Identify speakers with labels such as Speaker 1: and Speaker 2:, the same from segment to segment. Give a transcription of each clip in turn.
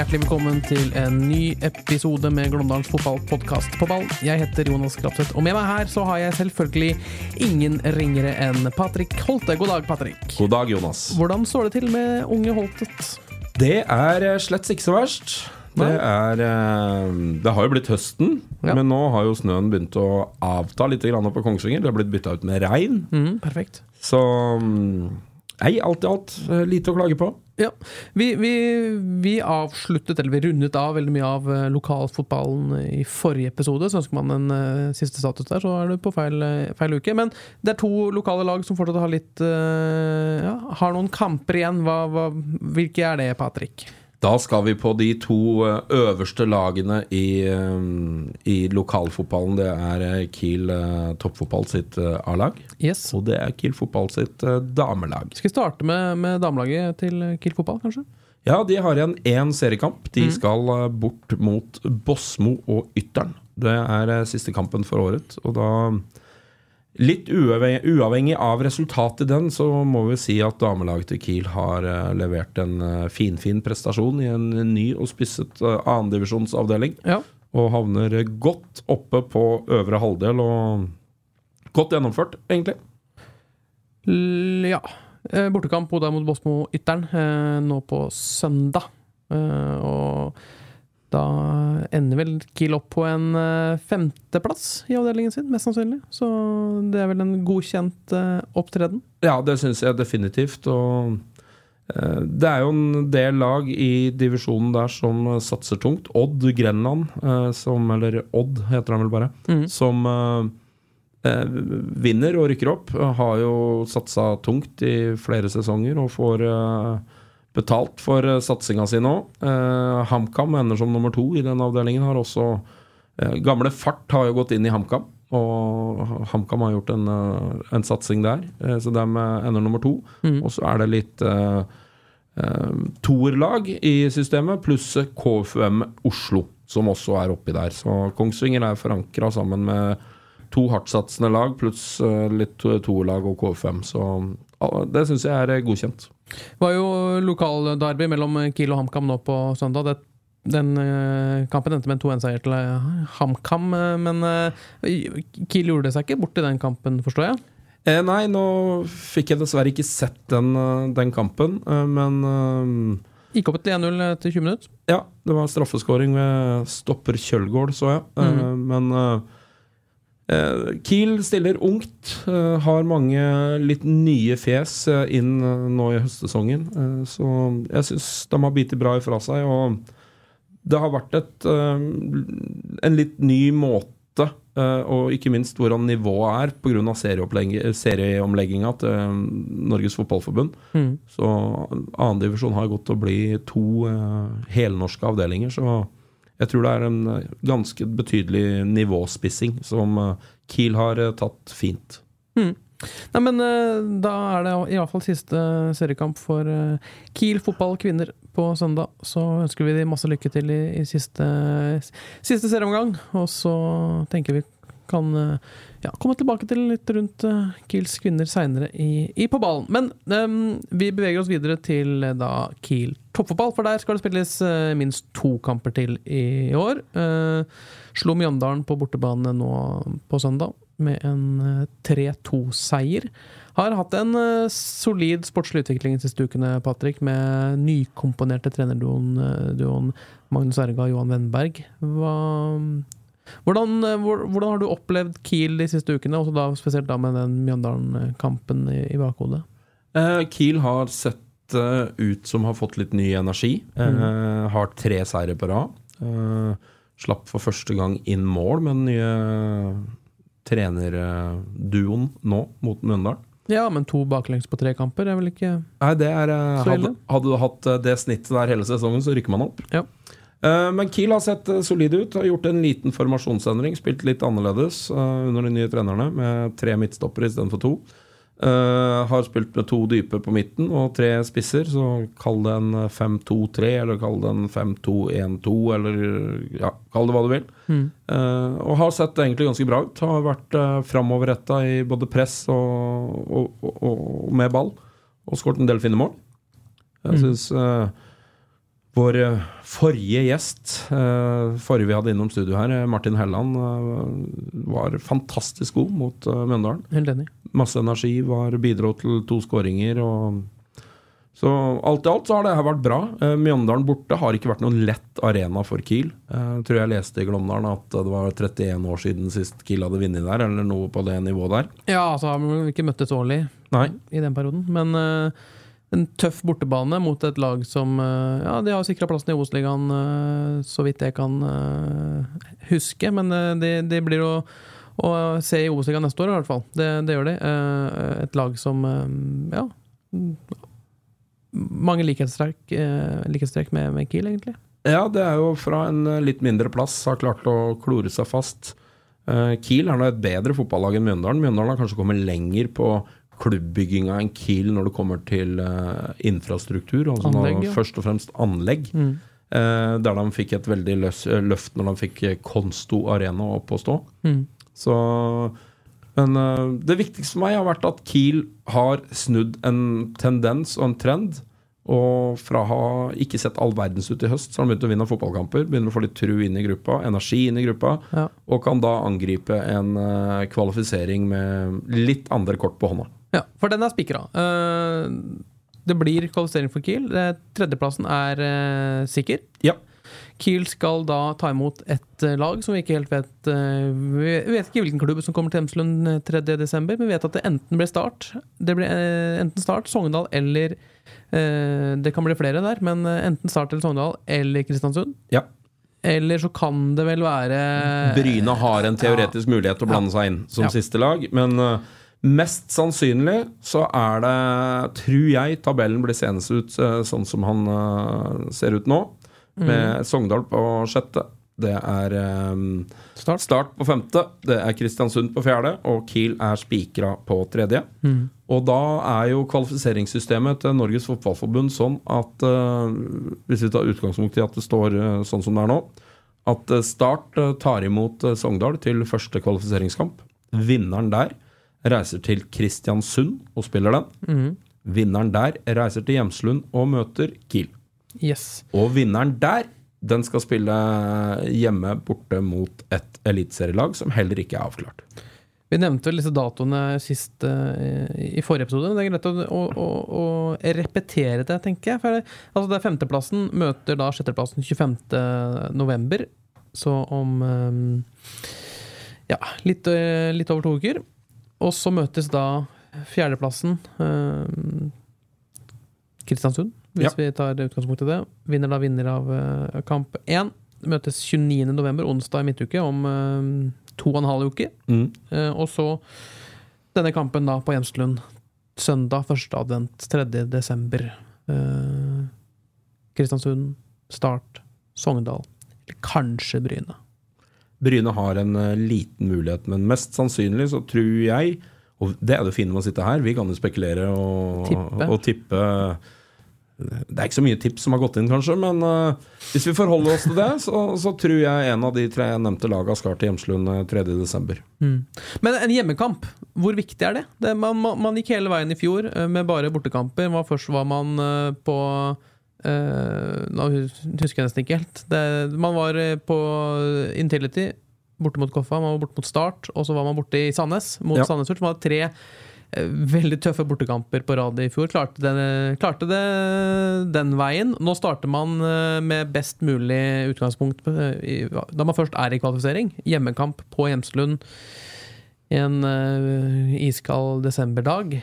Speaker 1: Hjertelig velkommen til en ny episode med Glåmdalens fotballpodkast på ball. Jeg heter Jonas Grapseth, og med meg her så har jeg selvfølgelig ingen ringere enn Patrick Holte. God dag, Patrick.
Speaker 2: God dag, Jonas.
Speaker 1: Hvordan står det til med unge Holtet?
Speaker 2: Det er eh, slett ikke så verst. Det er eh, Det har jo blitt høsten,
Speaker 1: Ja.
Speaker 2: men nå har jo snøen begynt å avta litt på Kongsvinger. Det har blitt bytta ut med regn.
Speaker 1: Mm, perfekt.
Speaker 2: Så mm, Nei, alt i alt eh, lite å klage på.
Speaker 1: Ja, vi, vi, vi avsluttet, eller vi rundet av veldig mye av eh, lokalfotballen i forrige episode. Så ønsker man en uh, siste status der, så er du på feil, eh, feil uke. Men det er to lokale lag som fortsatt har litt uh, Ja, har noen kamper igjen. Hva, hva, hvilke er det, Patrick?
Speaker 2: Da skal vi på de to eh, øverste lagene i, eh, i lokalfotballen. Det er eh, Kiel toppfotball sitt A-lag,
Speaker 1: Yes.
Speaker 2: og det er Kiel fotball sitt damelag.
Speaker 1: Skal vi starte med, med damelaget til Kiel fotball, kanskje?
Speaker 2: Ja, de har igjen én seriekamp. De skal eh, bort mot Bosmo og Ytteren. Det er siste kampen for året, og da Litt uavhengig, av resultatet i den, så må vi si at damelaget til Kiel har eh, levert en eh, finfin prestasjon i en ny og spisset uh, annendivisjonsavdeling.
Speaker 1: Ja.
Speaker 2: Og havner godt oppe på øvre halvdel, og godt gjennomført, egentlig.
Speaker 1: L ja. Eh, Bortekamp Oda mot Bosmo Ytteren eh, nå på søndag. Eh, og da ender vel Kiel opp på en eh, femteplass i avdelingen sin, mest sannsynlig. Så det er vel en godkjent eh, opptreden.
Speaker 2: Ja, det syns jeg definitivt. Og eh, det er jo en del lag i divisjonen der som satser tungt. Odd Grenland, som Eller Odd heter han vel bare.
Speaker 1: mm.
Speaker 2: Som eh, vinner og rykker opp. Har jo satsa tungt i flere sesonger og får eh, betalt for uh, satsinga si nå. Eh, HamKam ender som nummer to i den avdelingen. Har også eh, Gamle Fart har jo gått inn i HamKam. Og HamKam har gjort en, eh, en satsing der, eh, så de eh, ender nummer to.
Speaker 1: Mm.
Speaker 2: Og så er det litt eh, toerlag i systemet, pluss KFUM Oslo, som også er oppi der. Så Kongsvinger er forankra sammen med to hardtsatsende lag, pluss eh, litt toerlag og KFUM. Så det syns jeg er eh, godkjent.
Speaker 1: Det var jo lokalderby mellom Kiel og HamKam nå på søndag. Det, den eh, kampen endte med en 2-1-seier til eh, HamKam, eh, men Kiel gjorde seg ikke bort i den kampen, forstår jeg?
Speaker 2: Eh, nei, nå fikk jeg dessverre ikke sett den, den kampen, men
Speaker 1: Gikk opp til 1-0 etter 20 minutter.
Speaker 2: Ja, det var straffeskåring ved stopper Kjølgård, så jeg. Eh, men eh, eh, Kiel stiller ungt. eh, har mange litt nye fjes eh, inn eh, nå i høstsesongen. Eh, så jeg syns de har bitt bra ifra seg. Og det har vært et, eh, en litt ny måte, eh, og ikke minst hvordan nivået er, pga. serieomlegginga til eh, Norges Fotballforbund.
Speaker 1: Mm.
Speaker 2: Så annendivisjon har gått til å bli to eh, helnorske avdelinger. Så jeg tror det er en eh, ganske betydelig nivåspissing som eh, Kiel har eh, tatt fint.
Speaker 1: Nei, men da er det i hvert fall siste seriekamp for Kiel fotball kvinner på søndag. Så ønsker vi dem masse lykke til i, i siste, siste serieomgang. Og så tenker vi kan ja, komme tilbake til litt rundt eh, Kiels kvinner seinere i, i På ballen. Men um, vi beveger oss videre til eh, da Kiel toppfotball, for der skal det spilles uh, minst to kamper til i år. Eh, slo Mjøndalen på bortebane nå på søndag med en eh, 3-2-seier. Har hatt en solid sportslig utvikling de siste ukene, Patrick, med nykomponerte trenerduoen Magnus Erga og Johan Wennberg. Hva, hvordan, eh, hvordan har du opplevd Kiel de siste ukene, også da, spesielt da med den Mjøndalen-kampen i, i bakhodet?
Speaker 2: Eh, Kiel har sett eh, ut som har fått litt ny energi. Eh, Har tre seire på rad. Eh, slapp for første gang inn mål med den nye trenerduoen nå mot Mjøndalen.
Speaker 1: Ja, men to baklengs på tre kamper er vel ikke
Speaker 2: Nei, det er eh, hadde, hadde du hatt eh, det snittet der hele sesongen, så rykker man opp.
Speaker 1: Ja.
Speaker 2: Eh, Men Kiel har sett eh, solide ut. Har gjort en liten formasjonsendring. Spilt litt annerledes eh, under de nye trenerne, med tre midtstoppere istedenfor to. Har spilt med to dype på midten og tre spisser, så kall det en eh, 5-2-3, eller kall det en 5-2-1-2, eller ja, kall det hva du vil. Mm. og har sett egentlig ganske bra ut. Har vært framoverretta i både press og, og, og, og med ball, og skåret en del fine mål. Jeg syns vår eh, forrige gjest, eh, forrige vi hadde innom studio her, eh, Martin Helland, var fantastisk god mot Mjøndalen.
Speaker 1: Helt enig.
Speaker 2: Masse energi, var bidro til to skåringer. Så alt i alt så har det her vært bra. Mjøndalen borte har ikke vært noen lett arena for Kiel. Jeg tror jeg leste i Glåmdalen at det var 31 år siden sist Kiel hadde vunnet der, eller noe på det nivået der.
Speaker 1: Ja, altså har vi ikke møttes årlig
Speaker 2: Nei.
Speaker 1: i den perioden. Men eh, en tøff bortebane mot et lag som eh, Ja, de har sikra plassen i Obos-ligaen, eh, så vidt jeg kan eh, huske. Men det, de blir å, å se i Obos-ligaen neste år, i hvert fall. Det, det gjør de. Et lag som Ja. Mange likhetstrekk, likhetstrekk med, med Kiel, egentlig.
Speaker 2: Ja, det er jo fra en litt mindre plass har klart å klore seg fast. Kiel er nå et bedre fotballag enn Mjøndalen. Mjøndalen har kanskje kommet lenger på klubbbygginga en Kiel når det kommer til uh, infrastruktur. Altså
Speaker 1: Anlegg, ja.
Speaker 2: Først og fremst anlegg. Eh, der de fikk et veldig løs, eh, løft når de fikk Konsto Arena opp å stå.
Speaker 1: Mm.
Speaker 2: Så Men uh, det viktigste for meg har vært at Kiel har snudd en tendens og en trend. Og fra å ha ikke sett all verdens ut i høst, så har de begynt å vinne fotballkamper. Begynner å få litt tru inn i gruppa, energi inn i gruppa.
Speaker 1: Ja.
Speaker 2: Og kan da angripe en kvalifisering med litt andre kort på hånda.
Speaker 1: Ja, for den er spikra. Eh, det blir kvalifisering for Kiel. Eh, Tredjeplassen er eh, sikker.
Speaker 2: Ja.
Speaker 1: Kiel skal da ta imot et lag som vi ikke helt vet Vi vet ikke hvilken klubb som kommer til Hemselund eh, 3.12., men vi vet at det enten blir Start Det blir enten Start, Sogndal eller Det kan bli flere der, men enten Start eller Sogndal eller Kristiansund.
Speaker 2: ja.
Speaker 1: Eller så kan det vel være
Speaker 2: Bryne har en teoretisk mulighet til å blande seg inn som
Speaker 1: Ja.
Speaker 2: siste lag, men eh, mest sannsynlig så er det, tror jeg, tabellen blir senest ut eh, sånn som han eh, ser ut nå, med Sogndal på sjette. Det er um,
Speaker 1: Start.
Speaker 2: Start på femte, det er Kristiansund på fjerde, og Kiel er spikra på tredje. Og da er jo kvalifiseringssystemet til Norges Fotballforbund sånn at uh, Hvis vi tar utgangspunkt i at det står uh, sånn som det er nå, at Start tar imot Sogndal til første kvalifiseringskamp. Vinneren der reiser til Kristiansund og spiller den. Vinneren der reiser til Hjemslund og møter Kiel.
Speaker 1: Yes.
Speaker 2: Og vinneren der, den skal spille hjemme borte mot et eliteserielag som heller ikke er avklart.
Speaker 1: Vi nevnte vel disse datoene sist uh, i forrige episode. Det er greit å, å, å, repetere det, tenker jeg. For, altså det er Femteplassen møter da sjetteplassen 25. november. Så om um, ja, litt, eh, litt over to uker. Og så møtes da fjerdeplassen eh, Kristiansund, hvis
Speaker 2: Ja.
Speaker 1: vi tar utgangspunkt i det. Vinner da vinner av eh, kamp én. Møtes 29. november, onsdag i midtuke, om eh, to og en halv uke. Eh, og så denne kampen da på Hjemslund søndag, 1. advent, 3. desember. Kristiansund, Start, Sogndal, eller kanskje Bryne.
Speaker 2: Bryne har en eh, liten mulighet, men mest sannsynlig så tror jeg Og det er det fine med å sitte her, vi kan jo spekulere og
Speaker 1: Tippe.
Speaker 2: Og tippe. Det er ikke så mye tips som har gått inn, kanskje, men uh, hvis vi forholder oss til det, så, så tror jeg en av de tre nevnte laga skal til Hjemslund 3.12. Mm.
Speaker 1: Men en hjemmekamp, hvor viktig er det? det man, man, gikk hele veien i fjor eh, med bare bortekamper. Først var man eh, på eh, Nå husker jeg nesten ikke helt. Det, man var eh, på Intility, borte mot Koffa. Man var borte mot Start, og så var man borte i Sandnes, mot
Speaker 2: Ja.
Speaker 1: Sandnes Ulf. Man hadde tre eh, veldig tøffe bortekamper på rad i fjor. Klarte, det, klarte det den veien. Nå starter man eh, med best mulig utgangspunkt eh, i, da man først er i kvalifisering. Hjemmekamp på Hjemslund en eh, iskald desemberdag.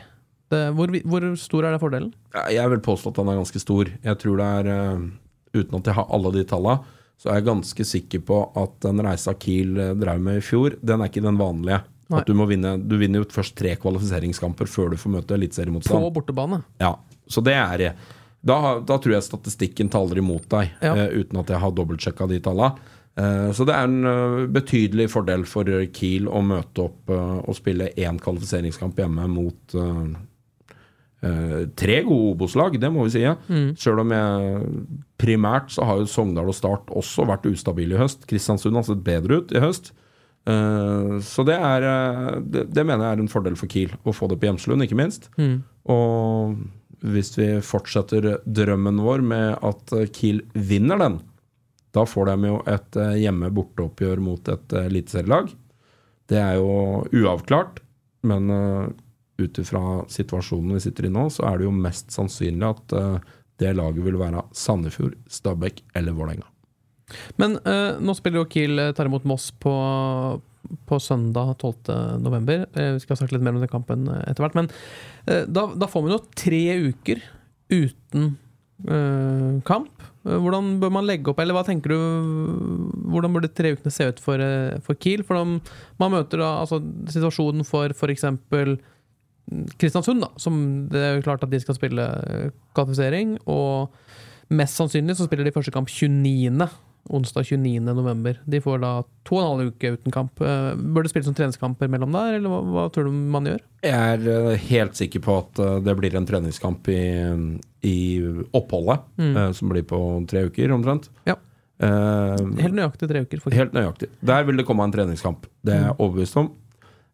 Speaker 1: Det, hvor, hvor stor er det fordelen?
Speaker 2: Jeg vil påstå at den er ganske stor. Jeg tror det er, eh, uten at jeg har alle de tallene, så er jeg ganske sikker på at den reisa Kiel eh, drev med i fjor, den er ikke den vanlige.
Speaker 1: Nei.
Speaker 2: At du må vinne Du vinner jo først tre kvalifiseringskamper før du får møte
Speaker 1: På bortebane.
Speaker 2: Ja, så det er da, da tror jeg statistikken taler imot deg,
Speaker 1: Ja.
Speaker 2: uh, uten at jeg har dobbeltsjekka de tallene. Eh, så det er en eh, betydelig fordel for Kiel å møte opp eh, og spille én kvalifiseringskamp hjemme mot eh, tre gode Obos-lag, det må vi si. Ja. Sjøl om jeg primært så har jo Sogndal og Start også vært ustabile i høst. Kristiansund har sett bedre ut i høst. Eh, så det er eh, det, det mener jeg er en fordel for Kiel, å få det på Hjemslund, ikke minst. Og hvis vi fortsetter drømmen vår med at Kiel vinner den, da får de jo et hjemme-borteoppgjør mot et eliteserielag. Det er jo uavklart, men ut ifra situasjonen vi sitter i nå, så er det jo mest sannsynlig at eh, det laget vil være Sandefjord, Stabæk eller Vålerenga.
Speaker 1: Men eh, nå spiller jo Kiel eh, tar imot Moss på, på søndag 12.11. Uh, vi skal snakke litt mer om den kampen eh, etter hvert. Men eh, da, da får man jo tre uker uten eh, kamp. Eh, Hvordan bør man legge opp, eller hva tenker du Hvordan burde tre ukene se ut for, eh, for Kiel? For de, man møter da altså, situasjonen for f.eks. Kristiansund, da, som det er jo klart at de skal spille eh, kvalifisering. Og mest sannsynlig så spiller de første kamp 29. Onsdag 29. november. De får da to og en halv uke uten kamp. Eh, Bør det spilles noen treningskamper mellom der, eller hva, hva tror du man gjør?
Speaker 2: Jeg er eh, helt sikker på at det blir en treningskamp i, i oppholdet, mm. som blir på tre uker omtrent.
Speaker 1: Ja. Helt nøyaktig tre uker. Faktisk.
Speaker 2: Helt nøyaktig. Der vil det komme en treningskamp. Det er jeg overbevist om.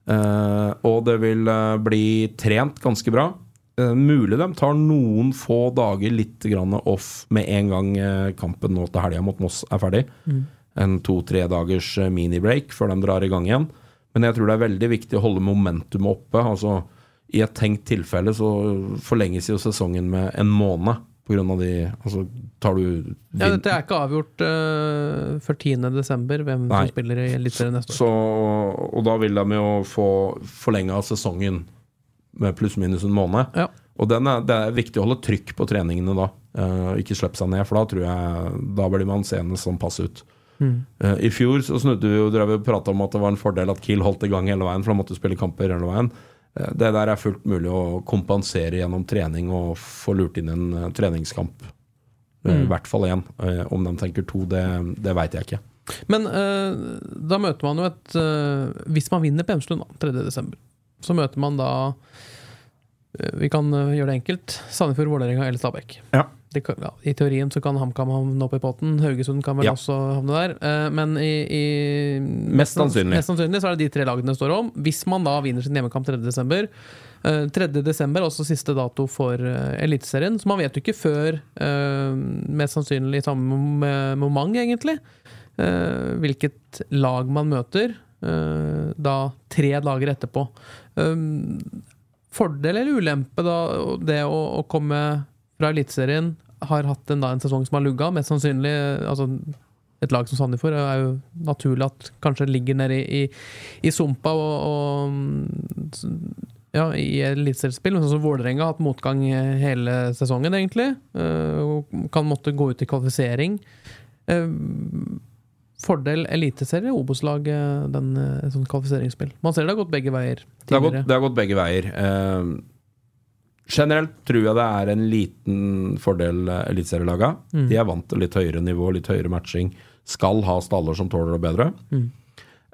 Speaker 2: Eh, og det vil eh, bli trent ganske bra. Eh, mulig de tar noen få dager litt grann off med en gang kampen nå til helga mot Moss er ferdig. En to-tre dagers mini-break før de drar i gang igjen. Men jeg tror det er veldig viktig å holde momentumet oppe. Altså, I et tenkt tilfelle så forlenges jo sesongen med en måned. På grunn av de Altså, tar du
Speaker 1: Ja, dette er ikke avgjort uh, før 10. desember, hvem
Speaker 2: Nei.
Speaker 1: som spiller i Eliteserien neste år.
Speaker 2: Så, og da vil de jo få forlenga sesongen med pluss-minus en måned.
Speaker 1: Ja.
Speaker 2: Og den er, det er viktig å holde trykk på treningene da. Uh, ikke slippe seg ned, for da tror jeg Da blir man seende sånn pass ut. Eh, I fjor så snudde vi og prata om at det var en fordel at Kiel holdt i gang hele veien, for da måtte spille kamper hele veien. Eh, det der er fullt mulig å kompensere gjennom trening og få lurt inn en eh, treningskamp. Mm. I hvert fall én. Eh, om de tenker to, det, det veit jeg ikke.
Speaker 1: Men uh, da møter man jo et uh, Hvis man vinner på Emslund da, 3. desember, så møter man da uh, Vi kan eh, gjøre det enkelt. Sandefjord, Vålerenga eller Stabæk.
Speaker 2: Ja.
Speaker 1: Det kan, ja, I teorien så kan HamKam havne opp i potten. Haugesund kan vel
Speaker 2: Ja.
Speaker 1: også havne der. Eh, men i, i
Speaker 2: Mest sannsynlig.
Speaker 1: mest sannsynlig så er det de tre lagene det står om. Hvis man da vinner sin hjemmekamp 3. desember. Eh, 3. desember er også siste dato for uh, Eliteserien, så man vet jo ikke før uh, mest sannsynlig i samme mom- moment, egentlig, eh, hvilket lag man møter da tre dager etterpå. Fordel eller ulempe, da, det å, å komme fra Eliteserien, har hatt en, da, en sesong som har lugga, mest sannsynlig altså et lag som Sandefjord er jo naturlig at kanskje ligger nede i, i, i sumpa og, og ja, i eliteseriespill. Sånn som Vålerenga har hatt motgang hele sesongen, egentlig. eh, Og kan måtte gå ut i kvalifisering. Eh, Fordel eliteserie, Obos-lag, eh, den eh, sånn kvalifiseringsspill. Man ser det har gått begge veier
Speaker 2: Det har, gått, det har gått begge veier. Eh, generelt tror jeg det er en liten fordel eliteserielaga. Mm. De er vant til litt høyere nivå, litt høyere matching. Skal ha staller som tåler det bedre.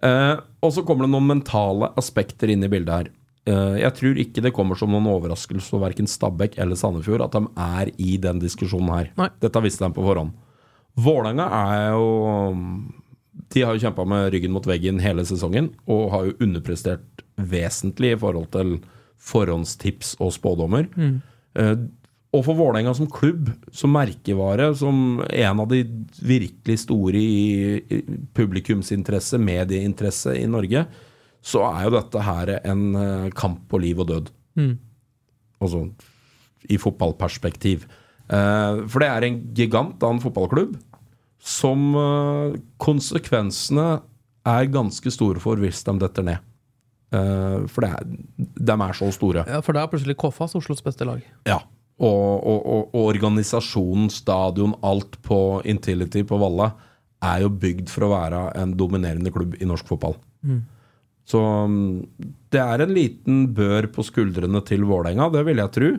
Speaker 2: Eh, og så kommer det noen mentale aspekter inn i bildet her. Eh, jeg tror ikke det kommer som noen overraskelse for verken Stabæk eller Sandefjord at de er i den diskusjonen her.
Speaker 1: Nei.
Speaker 2: Dette visste de på forhånd. Vålerenga er jo De har jo kjempa med ryggen mot veggen hele sesongen og har jo underprestert vesentlig i forhold til forhåndstips og spådommer. Eh, og for Vålerenga som klubb, som merkevare, som en av de virkelig store i i publikumsinteresse, medieinteresse i Norge, så er jo dette her en eh, kamp på liv og død. Altså i fotballperspektiv. Eh, for det er en gigant av en fotballklubb som eh, konsekvensene er ganske store for hvis de detter ned. Eh, for det er, de er så store.
Speaker 1: Ja, for da er plutselig Koffas Oslos beste lag.
Speaker 2: Ja. Og, og, og, og organisasjonen, stadion, alt på Intility på Valle er jo bygd for å være en dominerende klubb i norsk fotball. Så mm, det er en liten bør på skuldrene til Vålerenga, det vil jeg tro.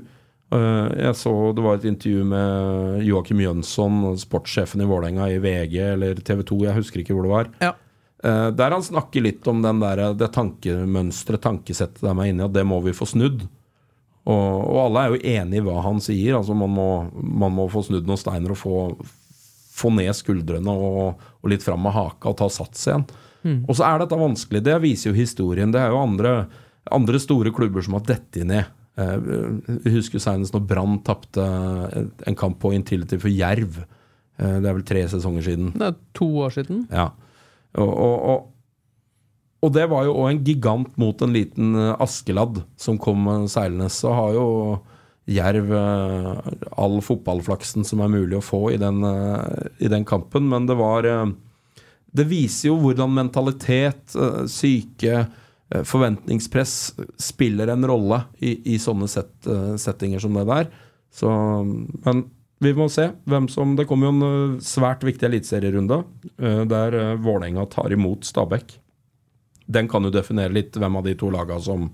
Speaker 2: Eh, Jeg så Det var et intervju med Joakim Jønsson, sportssjefen i Vålerenga, i VG eller TV 2, jeg husker ikke hvor det var.
Speaker 1: Ja.
Speaker 2: Eh, Der han snakker litt om den der, det tankemønsteret, tankesettet de er inne i, at det må vi få snudd. Og, og alle er jo enig i hva han sier. altså Man må, man må få snudd noen steiner og få, få ned skuldrene og, og litt fram med haka og ta sats igjen. Og så er dette vanskelig. Det viser jo historien. Det er jo andre, andre store klubber som har dettet ned. Eh, Jeg husker senest når Brann tapte en kamp på Intility for Jerv. Eh, Det er vel tre sesonger siden.
Speaker 1: Det er to år siden.
Speaker 2: Ja. Og, og, og, det var jo òg en gigant mot en liten eh, Askeladd som kom eh, seilende. Så har jo Jerv eh, all fotballflaksen som er mulig å få i den, i den kampen, men det var Det viser jo hvordan mentalitet, syke, forventningspress spiller en rolle i, i sånne set, settinger som det der. Så, men vi må se hvem som Det kommer jo en eh, svært viktig eliteserierunde eh, der eh, Vålerenga tar imot Stabæk. Den kan jo definere litt hvem av de to laga som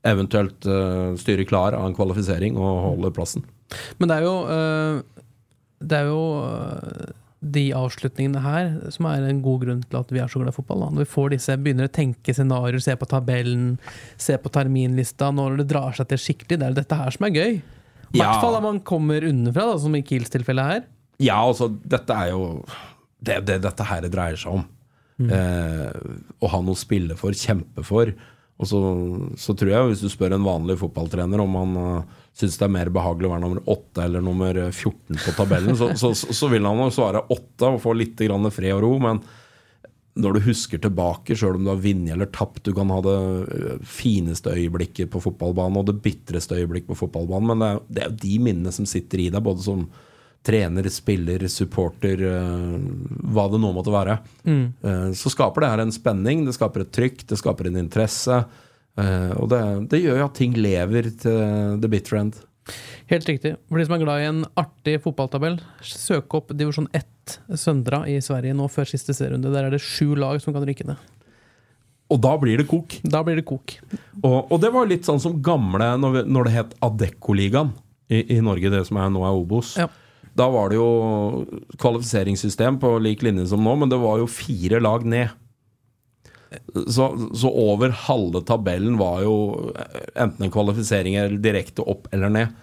Speaker 2: eventuelt styrer klar av en kvalifisering og holder plassen.
Speaker 1: Men det er jo Det er jo de avslutningene her som er en god grunn til at vi er så glad i fotball. Da. Når vi får disse, begynner å tenke scenarioer, se på tabellen, se på terminlista, når det drar seg til skikkelig, det er jo dette her som er gøy. I
Speaker 2: Ja.
Speaker 1: hvert fall når man kommer unnafra, da, som i Kiels tilfelle her.
Speaker 2: Ja, altså, dette er jo det det dette her dreier seg om. Eh, å ha noe å spille for, kjempe for. Og så, så tror jeg, hvis du spør en vanlig fotballtrener om han uh, syns det er mer behagelig å være nummer 8 eller nummer 14 på tabellen, så, så, så, vil han nok svare 8 og få litt fred og ro. Men når du husker tilbake, sjøl om du har vunnet eller tapt Du kan ha det øh, fineste øyeblikket på fotballbanen og det bitreste øyeblikket på fotballbanen, men det er, det er jo de minnene som sitter i deg, både som trener, spiller, supporter, øh, hva det nå måtte være. Mm. Så skaper det her en spenning, det skaper et trykk, det skaper en interesse. Og det, det gjør jo at ting lever til the bitter end.
Speaker 1: Helt riktig. For de som er glad i en artig fotballtabell, søk opp divisjon 1 Søndra i Sverige nå før siste serierunde. Der er det sju lag som kan rykke ned.
Speaker 2: Og da blir det kok.
Speaker 1: Da blir det kok.
Speaker 2: Og, og det var litt sånn som gamle når, vi, når det het Adeccoligaen i, i Norge, det som er nå er Obos.
Speaker 1: Ja.
Speaker 2: Da var det jo kvalifiseringssystem på lik linje som nå, men det var jo fire lag ned. Så, så over halve tabellen var jo enten en kvalifisering eller direkte opp eller ned.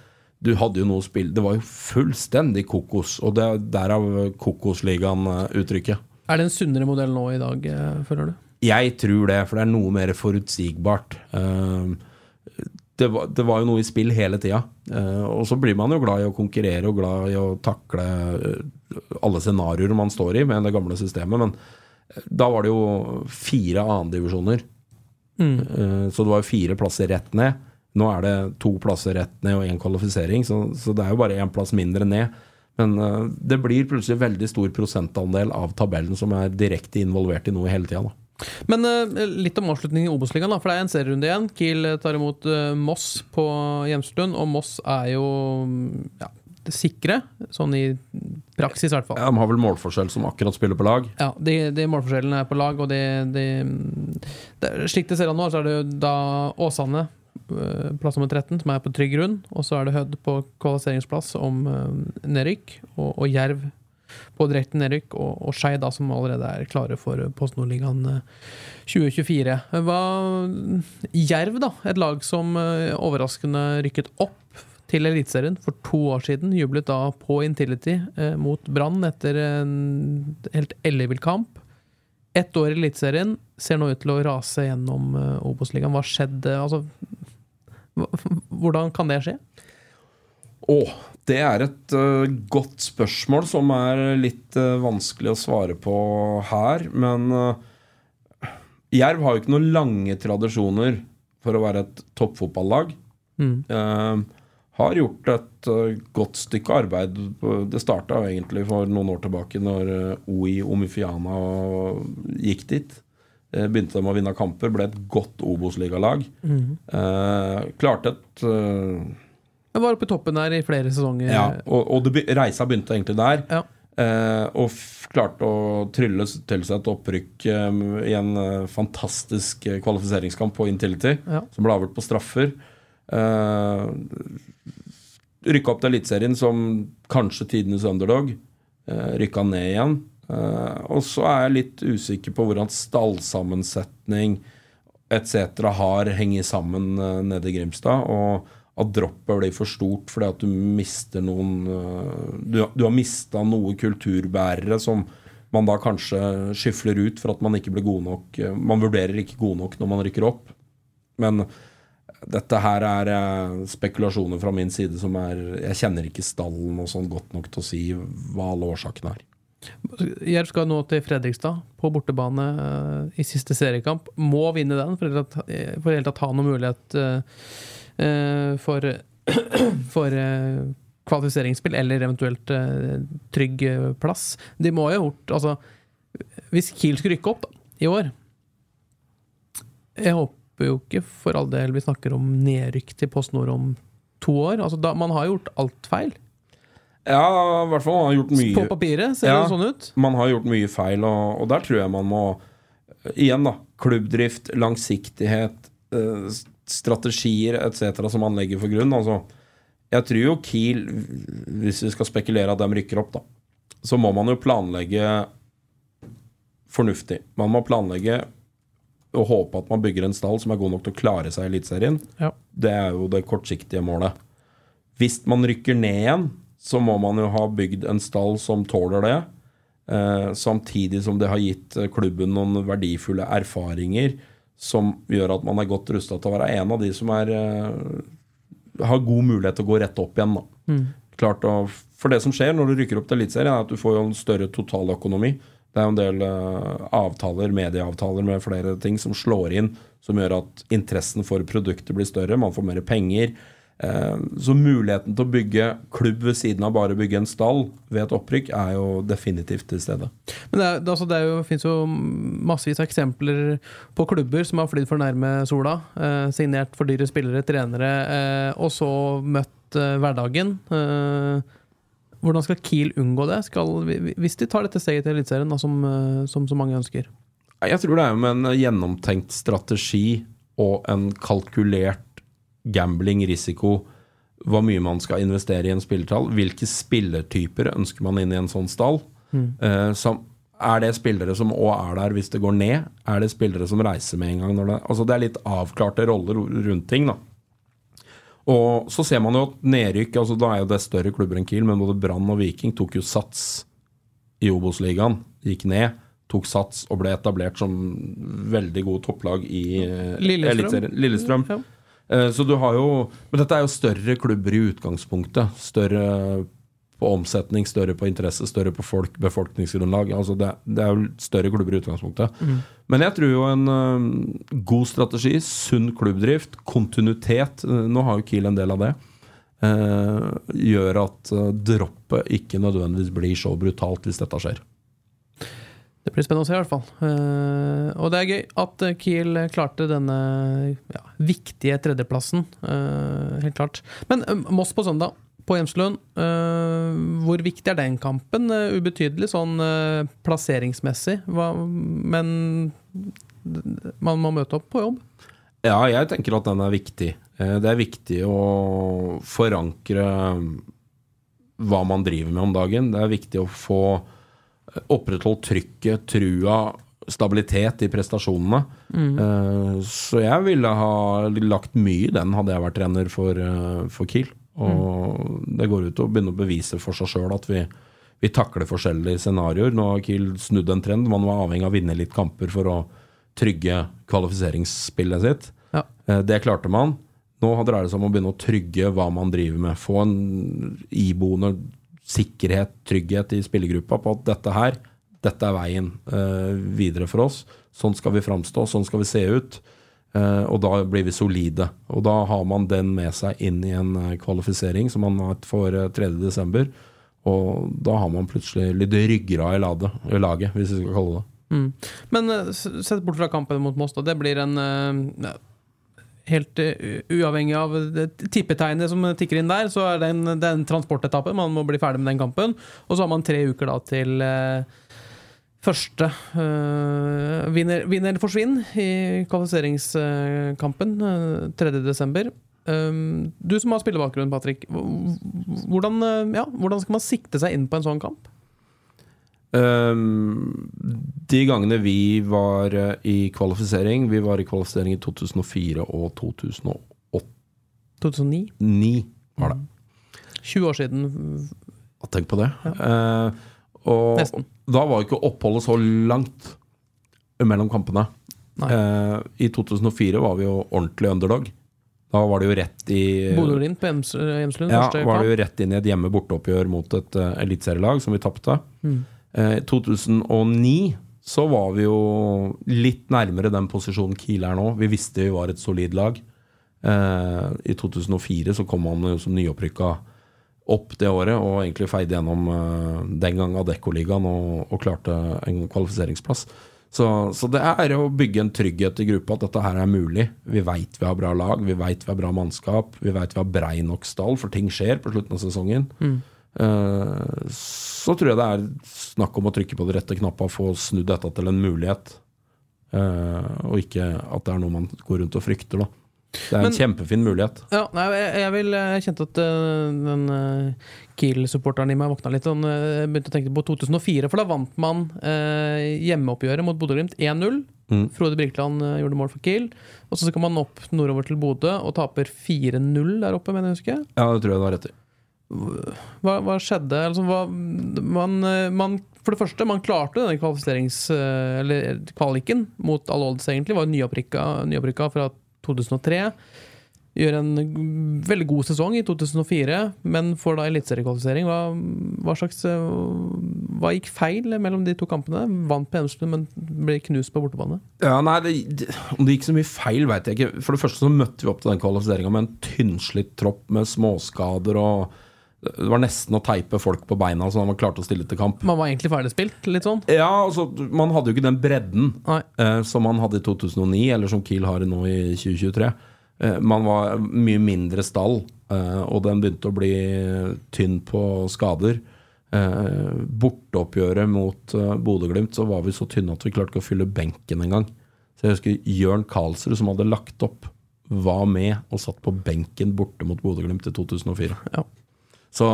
Speaker 2: Du hadde jo noe spill Det var jo fullstendig kokos, og det er derav Kokosligaen-uttrykket.
Speaker 1: Er det en sunnere modell nå i dag, eh, føler du?
Speaker 2: Jeg tror det, for det er noe mer forutsigbart. Eh, Det var, det var jo noe i spill hele tida. Eh, Og så blir man jo glad i å konkurrere og glad i å takle eh, alle scenarioer man står i med det gamle systemet, men eh, da var det jo fire annendivisjoner. Mm. Så det var fire plasser rett ned. Nå er det to plasser rett ned og én kvalifisering, så, så det er jo bare én plass mindre ned. Men uh, det blir plutselig veldig stor prosentandel av tabellen som er direkte involvert i noe hele tida.
Speaker 1: Men uh, litt om avslutningen i Obos-ligaen, for det er en serierunde igjen. Kiel tar imot uh, Moss på hjemstund, og Moss er jo ja, sikre, sånn i praksis i hvert fall.
Speaker 2: Ja, de har vel målforskjell som akkurat spiller på lag.
Speaker 1: Ja, de, de målforskjellene er på lag, og det, de, det Slik det ser an nå, så er det jo da Åsane, eh, plass nummer 13, som er på trygg grunn. Og så er det Hødd på kvalifiseringsplass om eh, nedrykk, og, og Jerv på direkte nedrykk, og, og Skei, da, som allerede er klare for Post Nordligaen eh, 2024. Hva, Jerv, da, et lag som eh, overraskende rykket opp til Eliteserien for to år siden. Jublet da på Intility eh, mot Brann etter en helt ellevill kamp. Ett år i Eliteserien ser nå ut til å rase gjennom eh, Obos-ligaen. Hva skjedde? Altså, hvordan kan det skje?
Speaker 2: Å, det er et uh, godt spørsmål som er litt uh, vanskelig å svare på her. Men uh, Jerv har jo ikke noen lange tradisjoner for å være et toppfotballag.
Speaker 1: Mm.
Speaker 2: Eh, har gjort et øh, godt stykke arbeid. Det starta egentlig for noen år tilbake, når øh, OI Omifiana gikk dit. Eh, begynte de å vinne kamper, ble et godt Obos-ligalag. Eh, klarte et eh,
Speaker 1: Jeg var oppe i toppen der i flere sesonger.
Speaker 2: ja, og, og det, reisa begynte egentlig der.
Speaker 1: Ja.
Speaker 2: Eh, og f klarte å trylle til seg et opprykk eh, i en eh, fantastisk eh, kvalifiseringskamp på Intility,
Speaker 1: Ja.
Speaker 2: som ble avgjort på straffer. Eh, rykka opp til Eliteserien som kanskje tidenes underdog. Uh, rykka ned igjen. Uh, og så er jeg litt usikker på hvordan stallsammensetning etc. har hengt sammen uh, nede i Grimstad. Og at droppet blir for stort fordi at du mister noen eh, Du, du har mista noen kulturbærere som man da kanskje skyfler ut for at man ikke blir god nok eh, Man vurderer ikke god nok når man rykker opp. Men dette her er eh, spekulasjoner fra min side som er Jeg kjenner ikke stallen og sånn godt nok til å si hva alle årsakene er.
Speaker 1: Jerv skal nå til Fredrikstad på bortebane eh, i siste seriekamp. Må vinne den for i det hele tatt- eh, ha noen mulighet for, for kvalifiseringsspill, eller eventuelt trygg plass. De må jo ha gjort Altså, hvis Kiel skulle rykke opp i år Jeg håper jo ikke for all del vi snakker om nedrykk til Post Nord om to år. Altså, da, man har gjort alt feil.
Speaker 2: Ja, i hvert fall. Man har gjort mye
Speaker 1: På papiret ser
Speaker 2: Ja.
Speaker 1: det sånn ut.
Speaker 2: Man har gjort mye feil, og, og der tror jeg man må Igjen, da. Klubbdrift, langsiktighet, eh, strategier etc. som man legger for grunn. Altså, jeg tror jo Kiel, hvis vi skal spekulere at de rykker opp, da, så må man jo planlegge fornuftig. Man må planlegge og håpe at man bygger en stall som er god nok til å klare seg i Eliteserien.
Speaker 1: Ja.
Speaker 2: Det er jo det kortsiktige målet. Hvis man rykker ned igjen, så må man jo ha bygd en stall som tåler det. Eh, samtidig som det har gitt eh, klubben noen verdifulle erfaringer som gjør at man er godt rusta til å være en av de som er, eh, har god mulighet til å gå rett opp igjen. Da. Klart å, for det som skjer når du rykker opp til Eliteserien, er at du får jo en større totaløkonomi. Det er jo en del uh, avtaler, medieavtaler med flere ting som slår inn, som gjør at interessen for produktet blir større. Man får mer penger. Uh, så muligheten til å bygge klubb ved siden av bare å bygge en stall ved et opprykk, er jo definitivt til stede.
Speaker 1: Men det, er, altså, det er jo, finnes jo massevis av eksempler på klubber som har flydd for nærme sola, Uh, signert for dyre spillere, trenere, og så møtt hverdagen. Eh, hvordan skal Kiel unngå det, skal, hvis de tar dette steget til Eliteserien, som, eh, som så mange ønsker?
Speaker 2: Jeg tror det er med en gjennomtenkt strategi og en kalkulert gambling-risiko hvor mye man skal investere i en spillertall. Hvilke spillertyper ønsker man inn i en sånn stall? Eh, som, er det spillere som òg er der hvis det går ned? Er det spillere som reiser med en gang? Når det, altså det er litt avklarte roller rundt ting. da. Og så ser man jo at nedrykk altså Da er jo det større klubber enn Kiel, men både Brann og Viking tok jo sats i Obos-ligaen. Gikk ned, tok sats og ble etablert som veldig gode topplag i eh,
Speaker 1: Lillestrøm.
Speaker 2: Lillestrøm.
Speaker 1: Ja.
Speaker 2: Eh, Så du har jo Men dette er jo større klubber i utgangspunktet. Større på omsetning, større på interesse, større på folk, befolkningsgrunnlag. Altså det, det er jo større klubber i utgangspunktet. Men jeg tror jo en uh, god strategi, sunn klubbdrift, kontinuitet uh, Nå har jo Kiel en del av det. Uh, gjør at droppet ikke nødvendigvis blir så brutalt hvis dette skjer.
Speaker 1: Det blir spennende å se, i hvert fall. Og det er gøy at Kiel klarte denne ja, viktige tredjeplassen. helt klart. Men Moss på søndag, på Hjemslund. eh, hvor viktig er den kampen? Eh, ubetydelig sånn eh, plasseringsmessig, men man må møte opp på jobb.
Speaker 2: Ja, jeg tenker at den er viktig. Det er viktig å forankre hva man driver med om dagen. Det er viktig å få opprettholdt trykket, trua, stabilitet i prestasjonene. Eh, Så jeg ville ha lagt mye i den hadde jeg vært trener for, for Kiel. Og det går ut til å begynne å bevise for seg sjøl at vi, vi takler forskjellige scenarioer. Nå har Kiel snudd en trend. Man var avhengig av å vinne litt kamper for å trygge kvalifiseringsspillet sitt.
Speaker 1: Ja.
Speaker 2: Eh, Det klarte man. Nå dreier det seg om å begynne å trygge hva man driver med. Få en iboende sikkerhet, trygghet i spillergruppa på at dette her, dette er veien eh, videre for oss. Sånn skal vi framstå, sånn skal vi se ut. Eh, og da blir vi solide. Og da har man den med seg inn i en eh, kvalifisering som man har for eh, 3.12. Og da har man plutselig litt ryggrad i, laget, hvis vi skal kalle det.
Speaker 1: Mm. Men eh, sett bort fra kampen mot Moss, da. Det blir en eh, helt eh, uavhengig av tippetegnet som tikker inn der, så er det en, det er en transportetappe. Man må bli ferdig med den kampen. Og så har man tre uker da til eh, første uh, vinner, vinner eller forsvinn i kvalifiseringskampen uh, 3.12. Um, du som har spillebakgrunn, Patrick. Hvordan, eh, ja, hvordan skal man sikte seg inn på en sånn kamp?
Speaker 2: Um, de gangene vi var eh, i kvalifisering Vi var i kvalifisering i 2004 og 2008. 2009.
Speaker 1: 2009?
Speaker 2: var det.
Speaker 1: 20 år siden.
Speaker 2: Tenk på det. Eh, og
Speaker 1: Nesten.
Speaker 2: da var ikke oppholdet så langt mellom kampene. Eh, I 2004 var vi jo ordentlig underdog. Da var det jo rett i
Speaker 1: Bodø-Glimt på Hjemslund.
Speaker 2: Ja, var det jo rett inn i et hjemme-borteoppgjør mot et uh, eliteserielag som vi tapte.
Speaker 1: Mm.
Speaker 2: Eh, I 2009 så var vi jo litt nærmere den posisjonen Kiel er nå. Vi visste vi var et solid lag. Eh, I 2004 så kom han jo som nyopprykka opp det året og egentlig feide gjennom uh, den gang Adeccoligaen og, og klarte en kvalifiseringsplass. Så, så det er å bygge en trygghet i gruppa at dette her er mulig. Vi veit vi har bra lag, vi veit vi har bra mannskap, vi veit vi har brei nok stall, for ting skjer på slutten av sesongen. Eh, så tror jeg det er snakk om å trykke på de rette knappa og få snudd dette til en mulighet. uh, og ikke at det er noe man går rundt og frykter, da. Det er en
Speaker 1: Men-
Speaker 2: kjempefin mulighet.
Speaker 1: Ja, nei, jeg, jeg, vil, jeg kjente at uh, den uh, Kiel-supporteren i meg våkna litt. Sånn, uh, begynte å tenke på 2004, for da vant man hjemmeoppgjøret mot Bodø-Glimt 1-0.
Speaker 2: Mm.
Speaker 1: Frode Birkeland gjorde mål for Kiel. Og så skal man opp nordover til Bodø og taper 4-0 der oppe, mener jeg å huske.
Speaker 2: Ja, det tror jeg du har rett i.
Speaker 1: Hva, hva skjedde? Altså, hva, man, man, for det første, man klarte denne kvalifiserings... Eller kvaliken mot alle odds, egentlig. Var nyopprykka, nyopprykka fra 2003. Gjør en veldig god sesong i 2004, men får da eliteseriekvalifisering. Hva, hva slags øh, Hva gikk feil mellom de to kampene? Vant på Enslund, men ble knust på bortebane.
Speaker 2: Ja, nei, det, Om det gikk så mye feil, veit jeg ikke. For det første så møtte vi opp til den kvalifiseringa med en tynnslitt tropp med småskader og Det var nesten å teipe folk på beina så man klarte å stille til kamp.
Speaker 1: Man var egentlig ferdigspilt, litt sånn.
Speaker 2: Ja, altså, Man hadde jo ikke den bredden eh, som man hadde i 2009, eller som Kiel har nå i 2023. Eh, man var mye mindre stall, eh, og den begynte å bli tynn på skader. Eh, borteoppgjøret mot eh, Bodø-Glimt så var vi så tynne at vi klarte ikke å fylle benken engang. Så jeg husker Jørn Karlsrud, som hadde lagt opp, var med og satt på benken borte mot Bodø-Glimt i 2004.
Speaker 1: Ja.
Speaker 2: Så,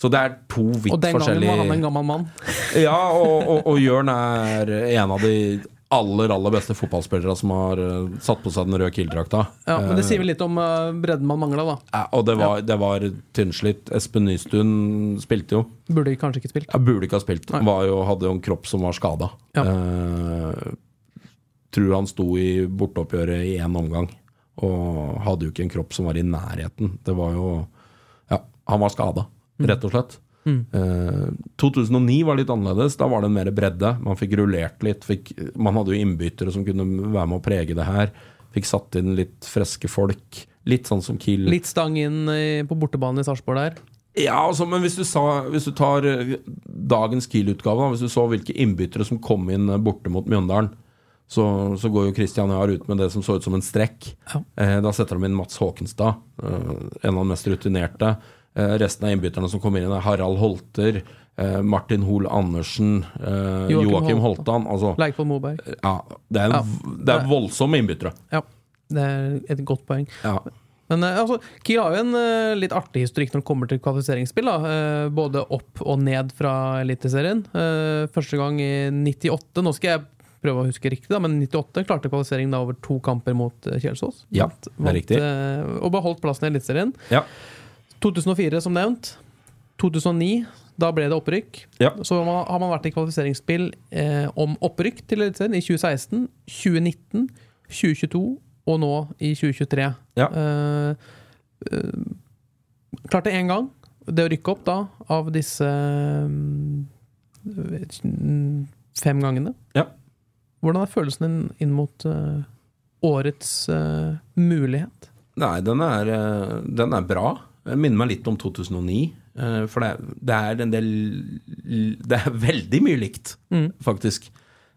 Speaker 2: så det er to vidt
Speaker 1: Og den gangen
Speaker 2: forskjellige
Speaker 1: var han en gammel mann.
Speaker 2: ja, og, og, og Jørn er en av de aller aller beste fotballspillere som har uh, satt på seg den røde Kiel-drakta.
Speaker 1: Ja, men det sier vel litt om uh, bredden man mangla, da.
Speaker 2: Ja, og det var, det var tynnslitt. Espen Nystuen spilte jo.
Speaker 1: Burde kanskje ikke spilt.
Speaker 2: Ja, burde ikke ha spilt. Jo, hadde jo en kropp som var skada.
Speaker 1: Ja.
Speaker 2: tror han sto i borteoppgjøret i én omgang, og hadde jo ikke en kropp som var i nærheten. Det var jo Ja, han var skada, rett og slett. Eh, 2009 var litt annerledes. Da var det en mer bredde. Man fikk rullert litt. Fikk, man hadde jo innbyttere som kunne være med å prege det her. Fikk satt inn litt friske folk. Litt sånn som Kiel.
Speaker 1: Litt stang inn på bortebane i Sarpsborg der.
Speaker 2: Ja, altså, men hvis du, sa, hvis du tar eh, dagens Kiel-utgave, da, hvis du så hvilke innbyttere som kom inn eh, borte mot Mjøndalen, så, så går jo Christian Jahr ut med det som så ut som en strekk.
Speaker 1: Ja.
Speaker 2: Eh, da setter de inn Mats Håkenstad, eh, en av de mest rutinerte. Eh, resten av innbytterne som kommer inn, er Harald Holter, eh, Martin Hoel Andersen, eh,
Speaker 1: Joakim
Speaker 2: Joakim
Speaker 1: Holtan.
Speaker 2: Altså,
Speaker 1: Leikvoll Moberg.
Speaker 2: ja, det er,
Speaker 1: Ja.
Speaker 2: det er voldsomme innbyttere.
Speaker 1: Ja, det er et godt poeng.
Speaker 2: Ja.
Speaker 1: Men altså, Kiel har jo en uh, litt artig historikk når det kommer til kvalifiseringsspill. Da. Uh, både opp og ned fra Eliteserien. Uh, første gang i 98. Nå skal jeg prøve å huske riktig, da, men 98 klarte kvalifisering da over to kamper mot Kjelsås.
Speaker 2: Ja, det er riktig.
Speaker 1: og beholdt plassen i Eliteserien.
Speaker 2: Ja.
Speaker 1: 2004, som nevnt. 2009, da ble det opprykk.
Speaker 2: Ja.
Speaker 1: Så har man- vært i kvalifiseringsspill eh, om opprykk til Eliteserien i 2016, 2019, 2022 og nå i 2023.
Speaker 2: Ja.
Speaker 1: Eh, eh, klarte én gang det å rykke opp da av disse mm, fem gangene.
Speaker 2: Ja.
Speaker 1: Hvordan er følelsen din inn mot eh, årets eh, mulighet?
Speaker 2: Nei, den er, eh, den er bra. Den minner meg litt om 2009. eh, For det, det er en del Det er veldig mye likt,
Speaker 1: Mm.
Speaker 2: faktisk.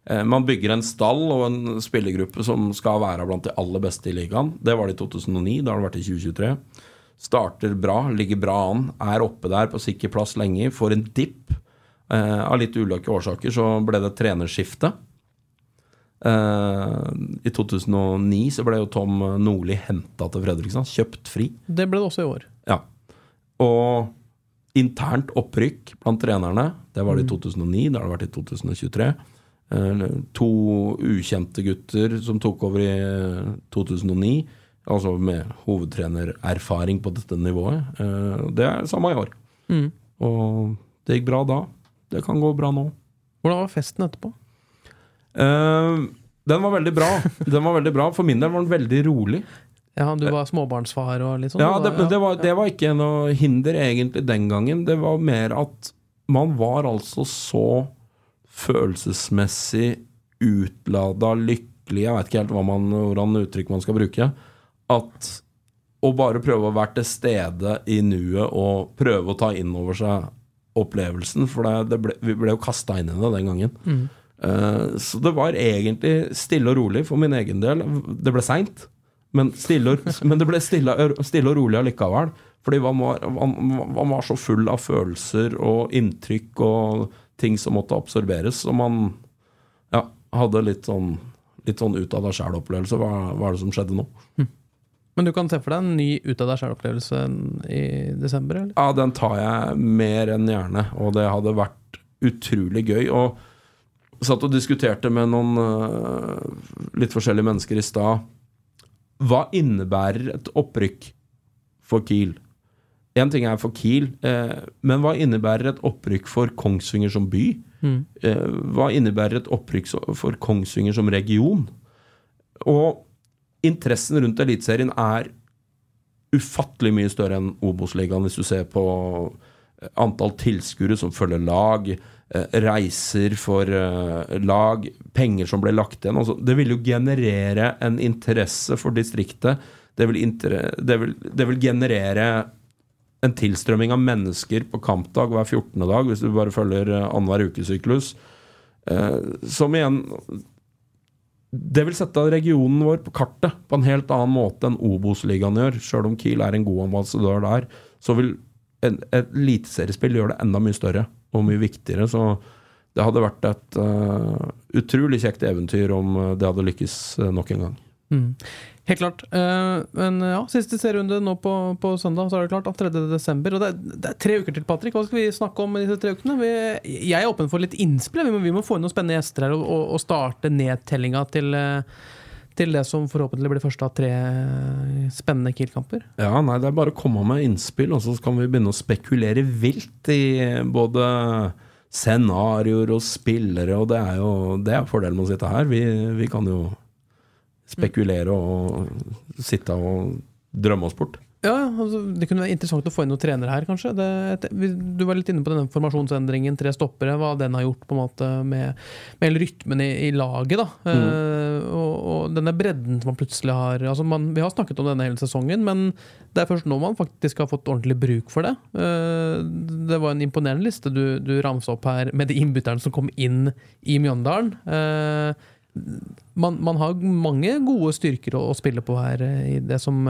Speaker 2: eh, Man bygger en stall og en spillergruppe som skal være blant de aller beste i ligaen. Det var det i 2009, det har det vært i 2023. Starter bra, ligger bra an, er oppe der på sikker plass lenge. Får en dipp. Eh, av litt ulike årsaker så ble det trenerskifte. Eh, I 2009 så ble jo Tom Nordli henta til Fredrikstad, kjøpt fri.
Speaker 1: Det ble det også i år.
Speaker 2: Ja. Og internt opprykk blant trenerne, det var det i 2009, det har det vært i 2023. Eh, to ukjente gutter som tok over i 2009, altså med hovedtrenererfaring på dette nivået. Eh, det er samme i år.
Speaker 1: Mm.
Speaker 2: Og det gikk bra da. Det kan gå bra nå.
Speaker 1: Hvordan var festen etterpå?
Speaker 2: Uh, den var veldig bra. Den var veldig bra. For min del var den veldig rolig.
Speaker 1: Ja, Du var småbarnsfar og litt sånn?
Speaker 2: Ja, det,
Speaker 1: var-
Speaker 2: det, var, det var ikke noe hinder egentlig den gangen. Det var mer at man var altså så følelsesmessig utlada, lykkelig, jeg vet ikke helt hva man, hvordan uttrykk man skal bruke, at å bare prøve å være til stede i nuet og prøve å ta inn over seg opplevelsen, for det, ble, vi ble jo kasta inn i det den gangen. Eh, så det var egentlig stille og rolig for min egen del. Det ble seint, men, stille men det ble stille, stille og rolig allikevel. Fordi man var, man, var så full av følelser og inntrykk og ting som måtte absorberes. Og man ja, hadde litt sånn, litt sånn ut av deg sjæl-opplevelse. Hva, hva er det som skjedde nå?
Speaker 1: Men du kan se for deg en ny ut av deg sjæl-opplevelse i desember? eller?
Speaker 2: Ja, den tar jeg mer enn gjerne, og det hadde vært utrolig gøy. Og satt og diskuterte med noen øh, litt forskjellige mennesker i stad. Hva innebærer et opprykk for Kiel? Én ting er for Kiel, eh, men hva innebærer et opprykk for Kongsvinger som by? Eh, hva innebærer et opprykk for Kongsvinger som region? Og interessen rundt Eliteserien er ufattelig mye større enn Obos-ligaen, hvis du ser på antall tilskuere som følger lag, eh, reiser for eh, lag, penger som ble lagt igjen. Altså, det vil jo generere en interesse for distriktet. Det vil, det vil, det vil generere en tilstrømming av mennesker på kampdag hver 14. dag, hvis du bare følger eh, annenhver ukesyklus. Eh, som igjen Det vil sette regionen vår på kartet på en helt annen måte enn Obos-ligaen gjør. Sjøl om Kiel er en god ambassadør der, så vil et eliteseriespill gjør det enda mye større og mye viktigere. Så det hadde vært et uh, utrolig kjekt eventyr om eh, det hadde lykkes eh, nok en gang.
Speaker 1: Mm. Helt klart. Uh, men ja, siste serierunde nå på, på søndag, så er det klart. at 3. desember. Og det er, det er tre uker til, Patrick. Hva skal vi snakke om i disse tre ukene? Vi, jeg er åpen for litt innspill. Vi må, vi må få inn noen spennende gjester her og, og, og starte nedtellinga til, eh, til det som forhåpentlig blir første av tre spennende Kiel-kamper.
Speaker 2: Ja, nei, det er bare å komme med innspill, og så kan vi begynne å spekulere vilt i både scenarioer og spillere, og det er jo det er fordelen med å sitte her. Vi, vi kan jo spekulere og sitte og drømme oss bort.
Speaker 1: Ja, altså, Det kunne være interessant å få inn noen trenere her, kanskje. Det, du var litt inne på denne formasjonsendringen, tre stoppere, hva den har gjort på en måte med, med rytmen i, i laget. da. Eh, og, og denne bredden som man plutselig har altså man, Vi har snakket om denne hele sesongen, men det er først nå man faktisk har fått ordentlig bruk for det. Uh, det var en imponerende liste du, du ramsa opp her med de innbytterne som kom inn i Mjøndalen. Uh, man, man har mange gode styrker å, å spille på her i det som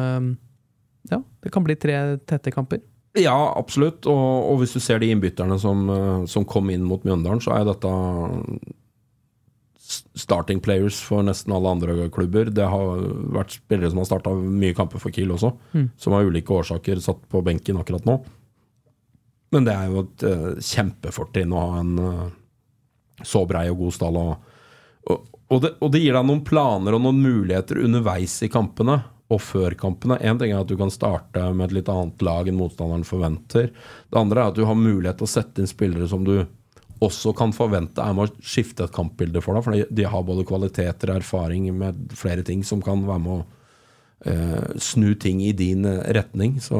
Speaker 1: ja, det kan bli tre tette kamper.
Speaker 2: Ja, absolutt. Og, og hvis du ser de innbytterne som, eh, som kom inn mot Mjøndalen, så er dette starting players for nesten alle andre klubber. Det har vært spillere som har starta mye kamper for Kiel også, som av ulike årsaker satt på benken akkurat nå. Men det er jo et uh, kjempefortrinn å ha en eh, så brei og god stall. Og, og, og, det, og det gir deg noen planer og noen muligheter underveis i kampene og før kampene. Én ting er at du kan starte med et litt annet lag enn motstanderen forventer. Det andre er at du har mulighet til å sette inn spillere som du også kan forvente er med å skifte et kampbilde for deg. For de- har både kvaliteter og erfaring med flere ting som kan være med å eh, snu ting i din eh, retning. Så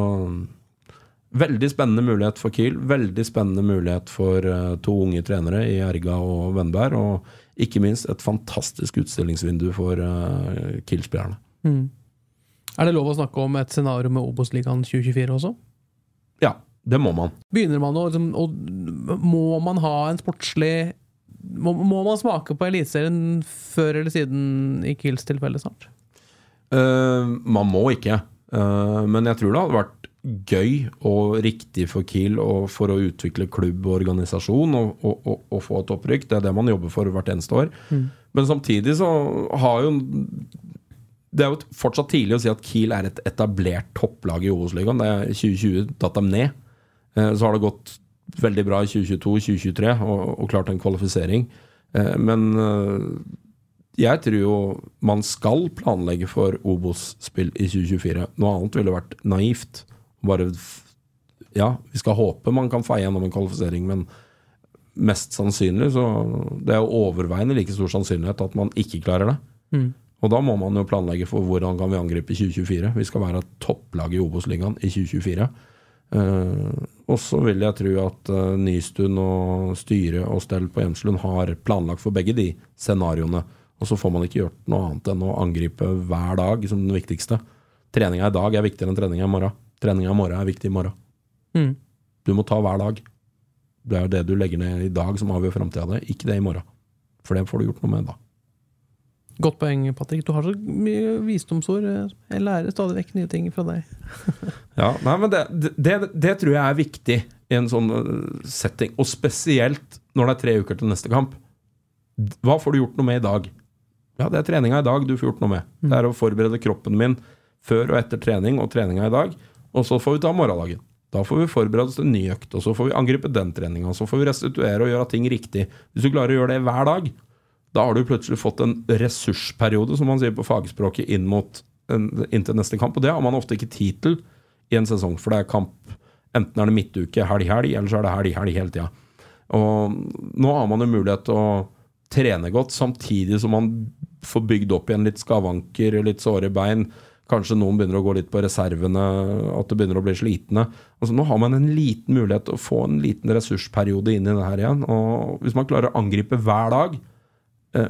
Speaker 2: Veldig spennende mulighet for Kiel. Veldig spennende mulighet for eh, to unge trenere i Erga og Vennberg. Og ikke minst et fantastisk utstillingsvindu for uh, Kiel-spillerne.
Speaker 1: Er det lov å snakke om et scenario med Obos-ligaen 2024 også?
Speaker 2: Ja, det må man.
Speaker 1: Begynner man å, liksom, og Må man ha en sportslig må, må man smake på Eliteserien før eller siden i Kiels tilfelle snart?
Speaker 2: Uh, man må ikke. Eh, men jeg tror det hadde vært gøy og riktig for Kiel og for å utvikle klubb og organisasjon og, og, og, og få et opprykk. Det er det man jobber for hvert eneste år. Men samtidig så har jo Det er jo fortsatt tidlig å si at Kiel er et etablert topplag i Obos-ligaen. Det er 2020 datt dem ned. Eh, Så har det gått veldig bra i 2022-2023 og, og klart en kvalifisering. Eh, Men eh, jeg tror jo man skal planlegge for Obos-spill i 2024. Noe annet ville vært naivt. Bare Ja, vi skal håpe man kan feie gjennom en kvalifisering, men mest sannsynlig så Det er jo overveiende like stor sannsynlighet at man ikke klarer det. Og da må man jo planlegge for hvordan kan vi angripe 2024. Vi skal være topplaget topplag i Obos-ligaen i 2024. Uh, og så vil jeg tro at uh, Nystuen og styret og stell på Hjemslund har planlagt for begge de scenarioene. Og så får man ikke gjort noe annet enn å angripe hver dag som den viktigste. Treninga i dag er viktigere enn treninga i morgen. Treninga i morgen er viktig i morgen.
Speaker 1: Mm.
Speaker 2: Du må ta hver dag. Det er det du legger ned i dag som avgjør framtida di, ikke det i morgen. For det får du gjort noe med da.
Speaker 1: Godt poeng, Patrick. Du har så mye visdomsord. Jeg lærer stadig vekk nye ting fra deg.
Speaker 2: Ja, nei, men det, det, det tror jeg er viktig i en sånn øh, setting. Og spesielt når det er tre uker til neste kamp. Hva får du gjort noe med i dag? Ja, det er treninga i dag du får gjort noe med. Det er å forberede kroppen min før og etter trening og treninga i dag. Og så får vi ta morgendagen. Da får vi forberede oss til en ny økt, og så får vi angripe den treninga. Så får vi restituere og gjøre ting riktig. Hvis du klarer å gjøre det hver dag, da har du plutselig fått en ressursperiode, som man sier på fagspråket, inn mot inntil neste kamp. Og det har man ofte ikke tid til i en sesong, for det er kamp Enten er det midtuke, helg, helg, eller så er det helg, helg hele tida. Og nå har man jo mulighet til å trene godt, samtidig som man får bygd opp igjen litt skavanker, litt såre bein. Kanskje noen begynner å gå litt på reservene, at det begynner å bli slitne. Altså Nå har man en liten mulighet til å få en liten ressursperiode inn i det her igjen. Og hvis man klarer å angripe hver dag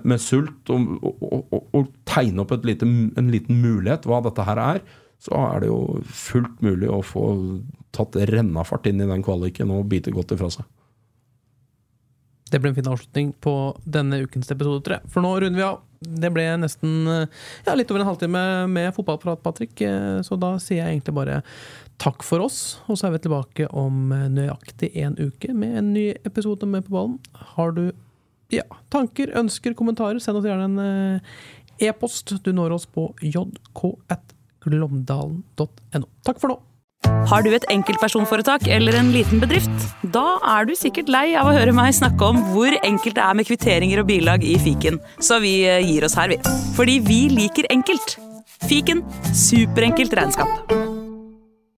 Speaker 2: med sult og, og, og, og tegne opp lite, en liten mulighet hva dette her er, så er det jo fullt mulig å få tatt rennafart inn i den kvaliken og bite godt ifra seg.
Speaker 1: Det ble en fin avslutning på denne ukens episode, tror. For nå runder vi av. Det ble nesten ja, litt over en halvtime med fotballprat, Patrick. Eh, Så da sier jeg egentlig bare takk for oss. Og så er vi tilbake om nøyaktig en uke med en ny episode med På ballen. Har du ja, tanker, ønsker, kommentarer, send oss gjerne en eh, e-post. Du når oss på jk.glåmdalen.no. Takk for nå.
Speaker 3: Har du et enkeltpersonforetak eller en liten bedrift? Da er du sikkert lei av å høre meg snakke om hvor enkelt det er med kvitteringer og bilag i fiken, så vi eh, gir oss her, vi. Fordi vi liker enkelt. Fiken superenkelt regnskap.